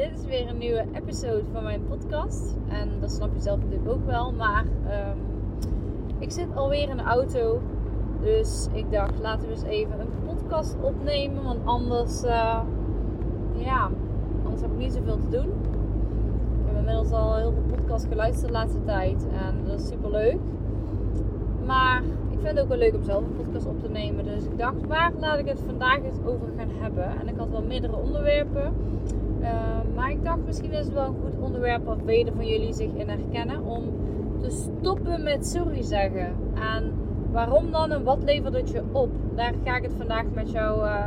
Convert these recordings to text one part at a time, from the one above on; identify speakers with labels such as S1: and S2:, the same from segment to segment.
S1: dit is weer een nieuwe episode van mijn podcast. En dat snap je zelf natuurlijk ook wel. Maar ehm, ik zit alweer in de auto. Dus ik dacht, laten we eens even een podcast opnemen. Want anders, uh, ja, anders heb ik niet zoveel te doen. Ik heb inmiddels al heel veel podcasts geluisterd de laatste tijd. En dat is super leuk. Maar ik vind het ook wel leuk om zelf een podcast op te nemen. Dus ik dacht, waar laat ik het vandaag eens over gaan hebben? En ik had wel meerdere onderwerpen. Ehm, maar ik dacht, misschien is het wel een goed onderwerp waar velen van jullie zich in herkennen. Om te stoppen met sorry zeggen. En waarom dan en wat levert het je op? Daar ga ik het vandaag met jou uh,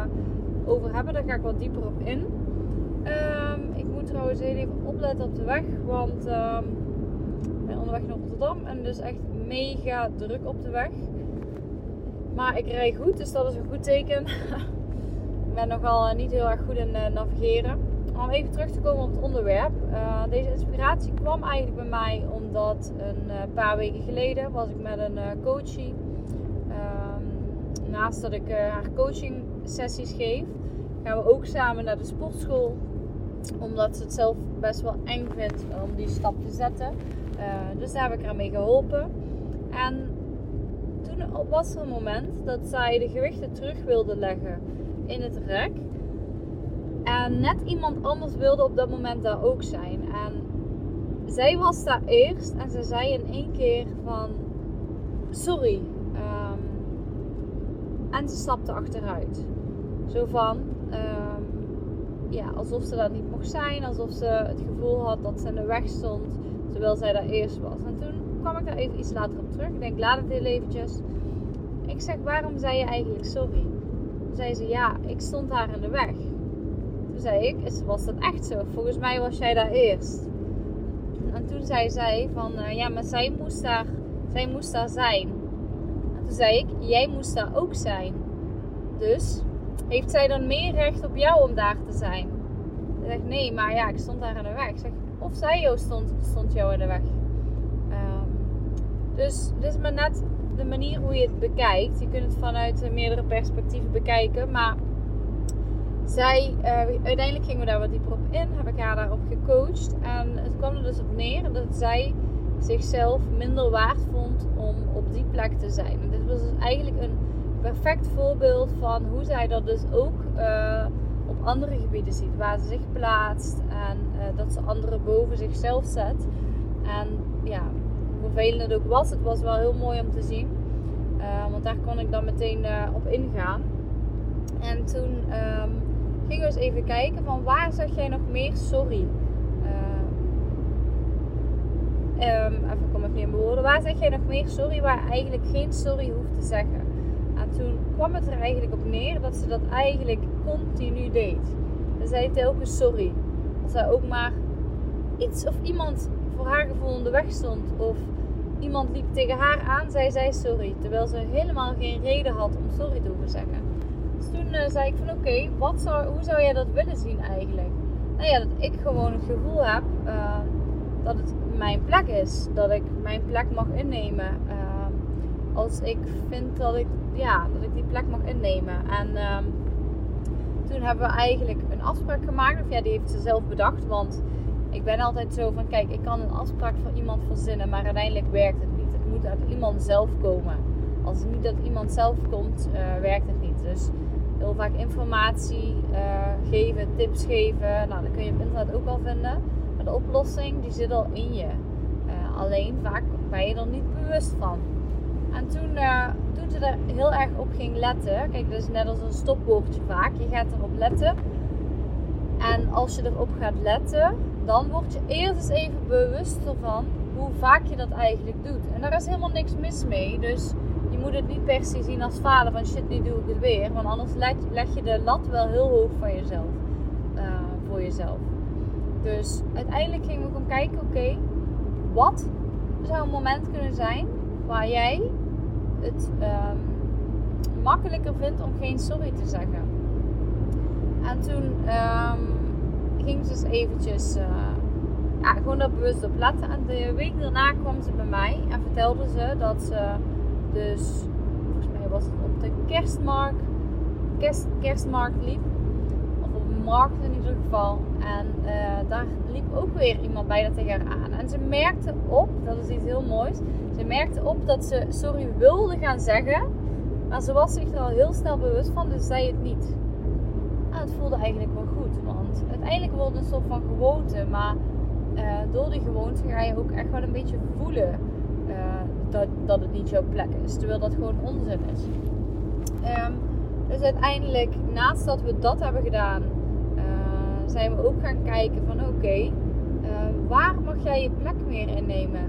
S1: over hebben. Daar ga ik wat dieper op in. Ehm, ik moet trouwens heel even opletten op de weg. Want um, ik ben onderweg naar Rotterdam. En dus echt mega druk op de weg. Maar ik rij goed, dus dat is een goed teken. ik ben nogal eh, niet heel erg goed in navigeren om even terug te komen op het onderwerp. Uh, deze inspiratie kwam eigenlijk bij mij omdat een uh, paar weken geleden was ik met een uh, coachie. Ehm, naast dat ik haar coaching sessies geef, gaan we ook samen naar de sportschool. Omdat ze het zelf best wel eng vindt om die stap te zetten. dus daar heb ik haar mee geholpen. En toen was er een moment dat zij de gewichten terug wilde leggen in het rek. En net iemand anders wilde op dat moment daar ook zijn. En zij was daar eerst en ze zei in één keer van sorry. Um, en ze stapte achteruit. Zo van um, ja, alsof ze dat niet mocht zijn, alsof ze het gevoel had dat ze in de weg stond terwijl zij daar eerst was. En toen kwam ik daar even iets later op terug. Ik denk, laat het heel eventjes. Ik zeg, waarom zei je eigenlijk sorry? Toen zei ze, ja, ik stond daar in de weg. Zei ik, was dat echt zo? Volgens mij was jij daar eerst. En toen zei zij van, uh, ja, maar zij moest, daar, zij moest daar zijn. En toen zei ik, jij moest daar ook zijn. Dus, heeft zij dan meer recht op jou om daar te zijn? Ze zegt, nee, maar ja, ik stond daar in de weg. Ik of zij jou stond, stond jou in de weg. Um, dus dit is maar net de manier hoe je het bekijkt. Je kunt het vanuit meerdere perspectieven bekijken, maar zij, uh, uiteindelijk gingen we daar wat dieper op in, heb ik haar daarop gecoacht. En het kwam er dus op neer dat zij zichzelf minder waard vond om op die plek te zijn. En dit was dus eigenlijk een perfect voorbeeld van hoe zij dat dus ook uh, op andere gebieden ziet. Waar ze zich plaatst en uh, dat ze anderen boven zichzelf zet. En ja, hoe vervelend het ook was, het was wel heel mooi om te zien. want daar kon ik dan meteen op ingaan. En toen um, gingen we eens even kijken van waar zeg jij nog meer sorry? Uh, um, even kom ik niet in. Waar zeg jij nog meer sorry waar eigenlijk geen sorry hoeft te zeggen? En toen kwam het er eigenlijk op neer dat ze dat eigenlijk continu deed. Ze zei telkens sorry. Als zij ook maar iets of iemand voor haar gevoel in de weg stond. Of iemand liep tegen haar aan, zei zij sorry. Terwijl ze helemaal geen reden had om sorry te hoeven zeggen toen uh, zei ik van oké, okay, zou, hoe zou jij dat willen zien eigenlijk? Nou ja, dat ik gewoon het gevoel heb uh, dat het mijn plek is. Dat ik mijn plek mag innemen. Uh, als ik vind dat ik, ja, dat ik die plek mag innemen. En ehm, toen hebben we eigenlijk een afspraak gemaakt. Of ja, die heeft ze zelf bedacht. Want ik ben altijd zo van, kijk, ik kan een afspraak voor iemand verzinnen. Maar uiteindelijk werkt het niet. Het moet uit iemand zelf komen. Als het niet uit iemand zelf komt, werkt het niet. Dus heel vaak informatie uh, geven, tips geven. Nou, dat kun je op internet ook wel vinden. Maar de oplossing die zit al in je. Uh, alleen vaak ben je er niet bewust van. En toen, uh, toen ze er heel erg op ging letten. Kijk, dat is net als een stopwoordje vaak. Je gaat erop letten. En als je erop gaat letten, dan word je eerst eens even bewust ervan hoe vaak je dat eigenlijk doet. En daar is helemaal niks mis mee. Dus je moet het niet per se zien als falen van shit, nu doe ik het weer. Want anders leg, je de lat wel heel hoog van jezelf. Uh, voor jezelf. Dus uiteindelijk gingen we gewoon kijken, oké, wat zou een moment kunnen zijn waar jij het um, makkelijker vindt om geen sorry te zeggen. En toen um, ging ze dus eventjes uh, ja, gewoon daar bewust op letten. En de week daarna kwam ze bij mij en vertelde ze dat ze dus volgens mij was het op de kerstmarkt, kerst, kerstmarkt liep. Of op een markt in ieder geval. En uh, daar liep ook weer iemand bijna tegen haar aan. En ze merkte op, dat is iets heel moois. Ze merkte op dat ze sorry wilde gaan zeggen. Maar ze was zich er al heel snel bewust van, dus zei het niet. Nou, het voelde eigenlijk wel goed. Want uiteindelijk wordt het een soort van gewoonte. Maar uh, door die gewoonte ga je ook echt wel een beetje voelen uh, dat, dat het niet jouw plek is. Terwijl dat gewoon onzin is. Um, dus uiteindelijk, naast dat we dat hebben gedaan, uh, zijn we ook gaan kijken van oké, okay, waar mag jij je plek meer innemen?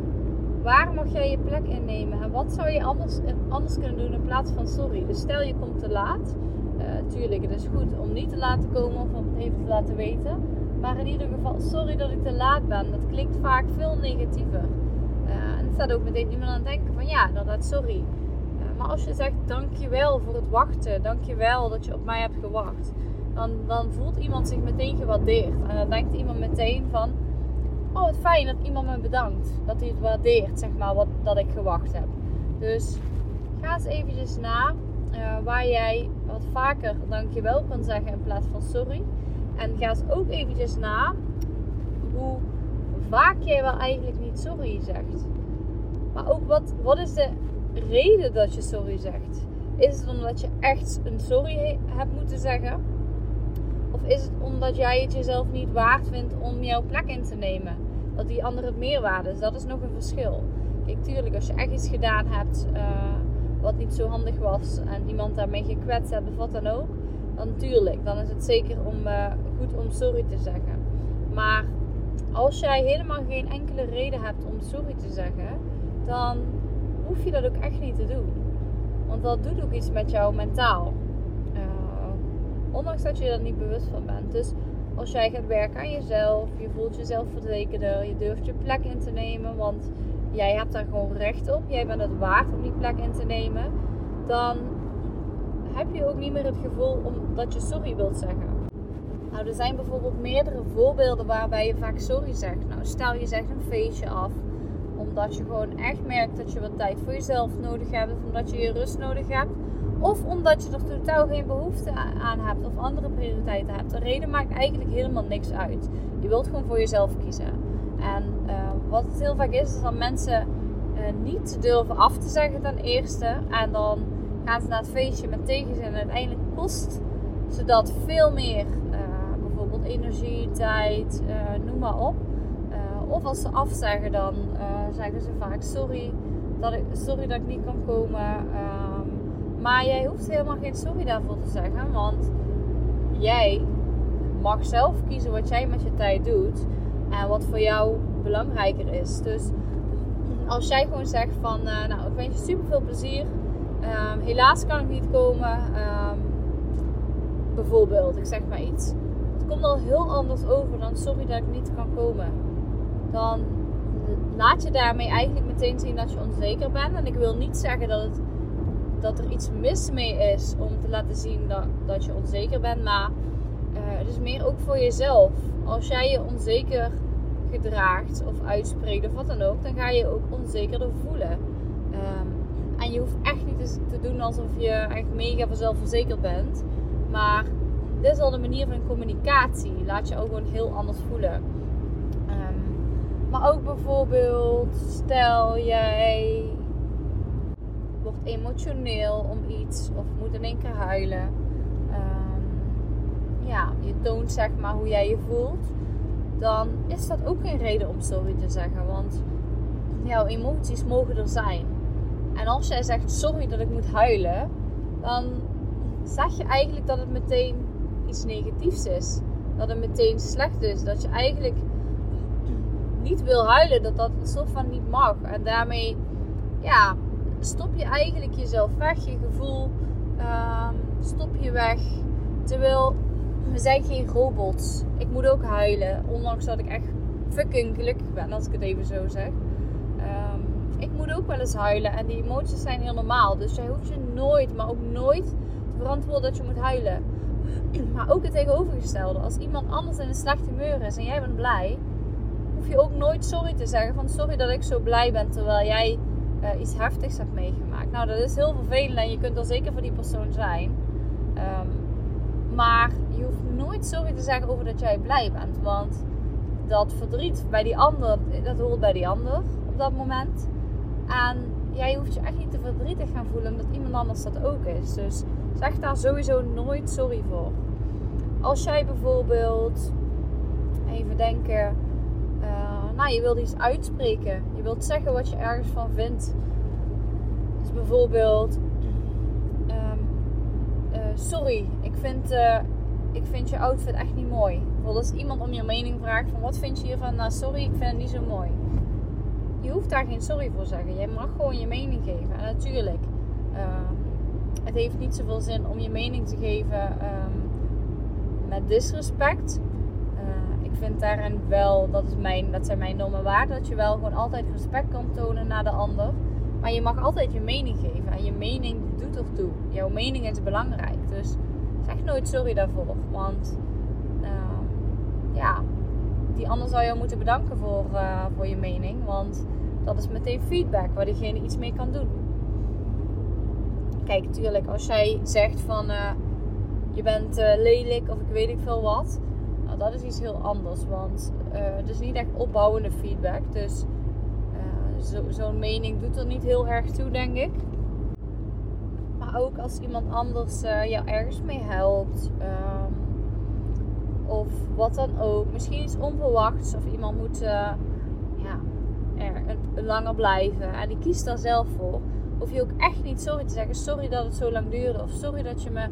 S1: Waar mag jij je plek innemen? En wat zou je anders, anders kunnen doen in plaats van sorry? Dus stel je komt te laat. Uh, tuurlijk, het is goed om niet te laat te komen of om het even te laten weten. Maar in ieder geval, sorry dat ik te laat ben. Dat klinkt vaak veel negatiever. Staat ook meteen iemand aan het denken van ja, dat sorry. Uh, maar als je zegt dankjewel voor het wachten. Dankjewel dat je op mij hebt gewacht. Dan, dan voelt iemand zich meteen gewaardeerd. En dan denkt iemand meteen van... Oh, wat fijn dat iemand me bedankt. Dat hij het waardeert, zeg maar, wat, dat ik gewacht heb. Dus ga eens eventjes na uh, waar jij wat vaker dankjewel kan zeggen in plaats van sorry. En ga eens ook eventjes na hoe vaak jij wel eigenlijk niet sorry zegt. Maar ook wat, wat is de reden dat je sorry zegt? Is het omdat je echt een sorry hebt moeten zeggen? Of is het omdat jij het jezelf niet waard vindt om jouw plek in te nemen? Dat die andere het meerwaarde is. Dat is nog een verschil. Kijk, tuurlijk, als je echt iets gedaan hebt uh, wat niet zo handig was en iemand daarmee gekwetst hebt of wat dan ook, dan natuurlijk, dan is het zeker om, uh, goed om sorry te zeggen. Maar als jij helemaal geen enkele reden hebt om sorry te zeggen, dan hoef je dat ook echt niet te doen. Want dat doet ook iets met jou mentaal. Uh, ondanks dat je er niet bewust van bent. Dus als jij gaat werken aan jezelf, je voelt jezelf verzekerder, je durft je plek in te nemen, want jij hebt daar gewoon recht op, jij bent het waard om die plek in te nemen, dan heb je ook niet meer het gevoel om, dat je sorry wilt zeggen. Nou, er zijn bijvoorbeeld meerdere voorbeelden waarbij je vaak sorry zegt. Nou, stel je zegt een feestje af omdat je gewoon echt merkt dat je wat tijd voor jezelf nodig hebt of omdat je je rust nodig hebt. Of omdat je er totaal geen behoefte aan hebt of andere prioriteiten hebt. De reden maakt eigenlijk helemaal niks uit. Je wilt gewoon voor jezelf kiezen. En uh, wat het heel vaak is, is dat mensen uh, niet durven af te zeggen ten eerste. En dan gaan ze naar het feestje met tegenzin. En uiteindelijk kost ze dat veel meer. Uh, bijvoorbeeld energie, tijd, noem maar op. of als ze afzeggen, dan zeggen ze vaak sorry dat ik, sorry dat ik niet kan komen. Ehm, maar jij hoeft helemaal geen sorry daarvoor te zeggen. Want jij mag zelf kiezen wat jij met je tijd doet. En wat voor jou belangrijker is. Dus als jij gewoon zegt van, uh, nou, ik wens je super veel plezier. Um, helaas kan ik niet komen. Um, bijvoorbeeld, ik zeg maar iets. Het komt al heel anders over dan sorry dat ik niet kan komen. Dan laat je daarmee eigenlijk meteen zien dat je onzeker bent. En ik wil niet zeggen dat, het, dat er iets mis mee is om te laten zien dat, dat je onzeker bent. Maar uh, het is meer ook voor jezelf. Als jij je onzeker gedraagt of uitspreekt of wat dan ook, dan ga je ook onzekerder voelen. Um, en je hoeft echt niet te doen alsof je echt mega zelfverzekerd bent. Maar dit is al de manier van communicatie. Laat je ook gewoon heel anders voelen. Maar ook bijvoorbeeld, stel jij wordt emotioneel om iets of moet in één keer huilen. Um, ja, je toont zeg maar hoe jij je voelt. Dan is dat ook geen reden om sorry te zeggen. Want jouw emoties mogen er zijn. En als jij zegt sorry dat ik moet huilen, dan zeg je eigenlijk dat het meteen iets negatiefs is. Dat het meteen slecht is. Dat je eigenlijk niet wil huilen, dat dat een soort van niet mag. En daarmee, ja, stop je eigenlijk jezelf weg, je gevoel, um, stop je weg. Terwijl we zijn geen robots. Ik moet ook huilen, ondanks dat ik echt fucking gelukkig ben, als ik het even zo zeg. Um, ik moet ook wel eens huilen en die emoties zijn heel normaal. Dus jij hoeft je nooit, maar ook nooit te verantwoorden dat je moet huilen. Maar ook het tegenovergestelde. Als iemand anders in een slecht humeur is en jij bent blij, je ook nooit sorry te zeggen van sorry dat ik zo blij ben terwijl jij uh, iets heftigs hebt meegemaakt. Nou, dat is heel vervelend en je kunt er zeker voor die persoon zijn. Um, maar je hoeft nooit sorry te zeggen over dat jij blij bent. Want dat verdriet bij die ander, dat hoort bij die ander op dat moment. En jij hoeft je echt niet te verdrietig gaan voelen omdat iemand anders dat ook is. Dus zeg daar sowieso nooit sorry voor. Als jij bijvoorbeeld, even denken, nou je wilt iets uitspreken. Je wilt zeggen wat je ergens van vindt. Dus bijvoorbeeld, um, uh, sorry, ik vind, uh, ik vind je outfit echt niet mooi. Bijvoorbeeld als iemand om je mening vraagt van wat vind je hiervan? Nou sorry, ik vind het niet zo mooi. Je hoeft daar geen sorry voor zeggen. Jij mag gewoon je mening geven. En natuurlijk, ehm, het heeft niet zoveel zin om je mening te geven um, met disrespect. Vind daarin wel, dat, is mijn, dat zijn mijn normen waarden, dat je wel gewoon altijd respect kan tonen naar de ander. Maar je mag altijd je mening geven. En je mening doet ertoe. Jouw mening is belangrijk. Dus zeg nooit sorry daarvoor. Want uh, ja, die ander zou jou moeten bedanken voor, uh, voor je mening. Want dat is meteen feedback waar diegene iets mee kan doen. Kijk, natuurlijk, als jij zegt van uh, je bent uh, lelijk of ik weet ik veel wat. Nou, dat is iets heel anders. Want het is niet echt opbouwende feedback. Dus zo'n zo mening doet er niet heel erg toe, denk ik. Maar ook als iemand anders jou ergens mee helpt. Um, of wat dan ook. Misschien iets onverwachts. Of iemand moet uh, ja, er langer blijven. En die kiest daar zelf voor. Hoef je ook echt niet sorry te zeggen. Sorry dat het zo lang duurde. Of sorry dat je me,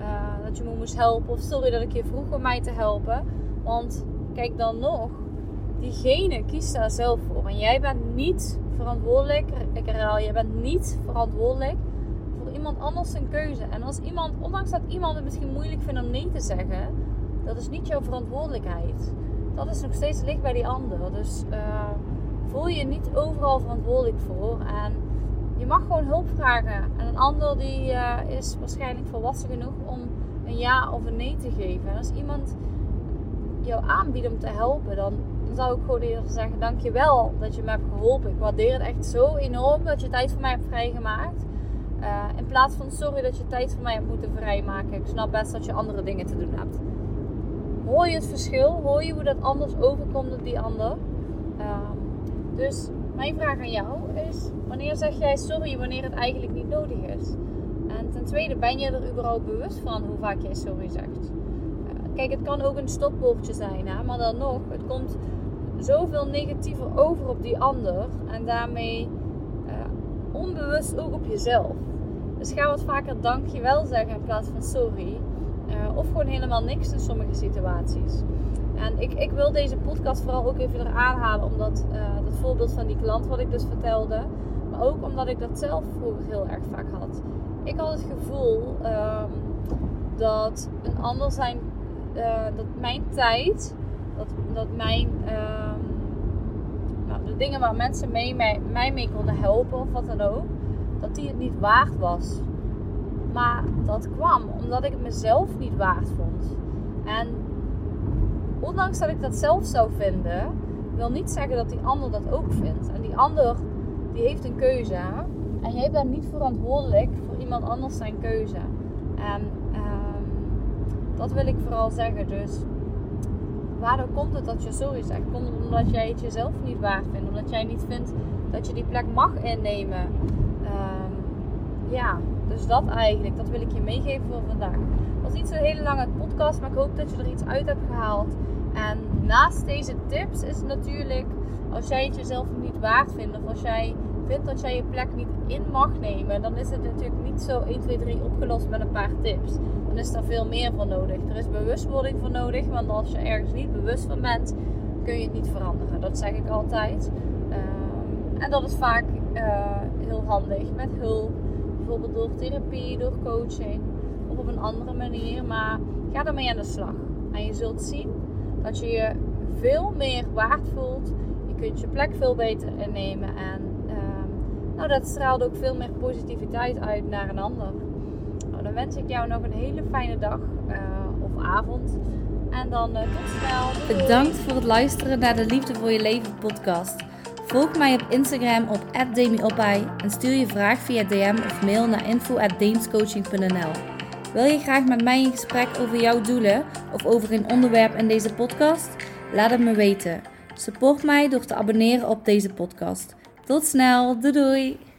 S1: uh, dat je me moest helpen. Of sorry dat ik je vroeg om mij te helpen. Want kijk dan nog. Diegene kiest daar zelf voor. En jij bent niet verantwoordelijk. Ik herhaal, jij bent niet verantwoordelijk voor iemand anders zijn keuze. En als iemand, ondanks dat iemand het misschien moeilijk vindt om nee te zeggen dat is niet jouw verantwoordelijkheid. Dat is nog steeds licht bij die ander. Dus uh, voel je niet overal verantwoordelijk voor. En je mag gewoon hulp vragen. En een ander die uh, is waarschijnlijk volwassen genoeg om een ja of een nee te geven. En als iemand jou aanbiedt om te helpen, dan, zou ik gewoon eerder zeggen: Dankjewel dat je me hebt geholpen. Ik waardeer het echt zo enorm dat je tijd voor mij hebt vrijgemaakt. Uh, in plaats van sorry dat je tijd voor mij hebt moeten vrijmaken. Ik snap best dat je andere dingen te doen hebt hoor je het verschil? Hoor je hoe dat anders overkomt op die ander? Um, dus mijn vraag aan jou is: wanneer zeg jij sorry wanneer het eigenlijk niet nodig is? En ten tweede, ben je er überhaupt bewust van hoe vaak jij sorry zegt? Uh, kijk, het kan ook een stopwoordje zijn, hè? maar dan nog, het komt zoveel negatiever over op die ander en daarmee uh, onbewust ook op jezelf. Dus ga wat vaker dankjewel zeggen in plaats van sorry. Uh, of gewoon helemaal niks in sommige situaties. En ik, ik wil deze podcast vooral ook even eraan halen, omdat uh, dat voorbeeld van die klant wat ik dus vertelde, maar ook omdat ik dat zelf vroeger heel erg vaak had. Ik had het gevoel um, dat een ander zijn, uh, dat mijn tijd, dat, dat mijn, um, nou, de dingen waar mensen mee, mij, mij mee konden helpen of wat dan ook, dat die het niet waard was. Maar dat kwam omdat ik het mezelf niet waard vond. En ondanks dat ik dat zelf zou vinden, wil niet zeggen dat die ander dat ook vindt. En die ander die heeft een keuze. En jij bent niet verantwoordelijk voor iemand anders zijn keuze. En um, dat wil ik vooral zeggen. Dus waardoor komt het dat je sorry zegt? Komt omdat jij het jezelf niet waard vindt? Omdat jij niet vindt dat je die plek mag innemen? Um, ja, dus dat eigenlijk, dat wil ik je meegeven voor vandaag. Was niet zo'n hele lange podcast, maar ik hoop dat je er iets uit hebt gehaald. En naast deze tips is natuurlijk, als jij het jezelf niet waard vindt, of als jij vindt dat jij je plek niet in mag nemen, dan is het natuurlijk niet zo 1, 2, 3 opgelost met een paar tips. Dan is er veel meer voor nodig. Er is bewustwording voor nodig, want als je ergens niet bewust van bent, kun je het niet veranderen. Dat zeg ik altijd. Um, en dat is vaak uh, heel handig met hulp bijvoorbeeld door therapie, door coaching op een andere manier. Maar ga ermee aan de slag. En je zult zien dat je je veel meer waard voelt. Je kunt je plek veel beter innemen. En uh, nou, dat straalt ook veel meer positiviteit uit naar een ander. Nou, dan wens ik jou nog een hele fijne dag uh, of avond. En dan uh, tot snel.
S2: Bedankt voor het luisteren naar de Liefde voor je Leven podcast. Volg mij op Instagram op @demiopai en stuur je vraag via DM of mail naar info@deemscoaching.nl. Wil je graag met mij in gesprek over jouw doelen of over een onderwerp in deze podcast? Laat het me weten. Support mij door te abonneren op deze podcast. Tot snel, doei doei!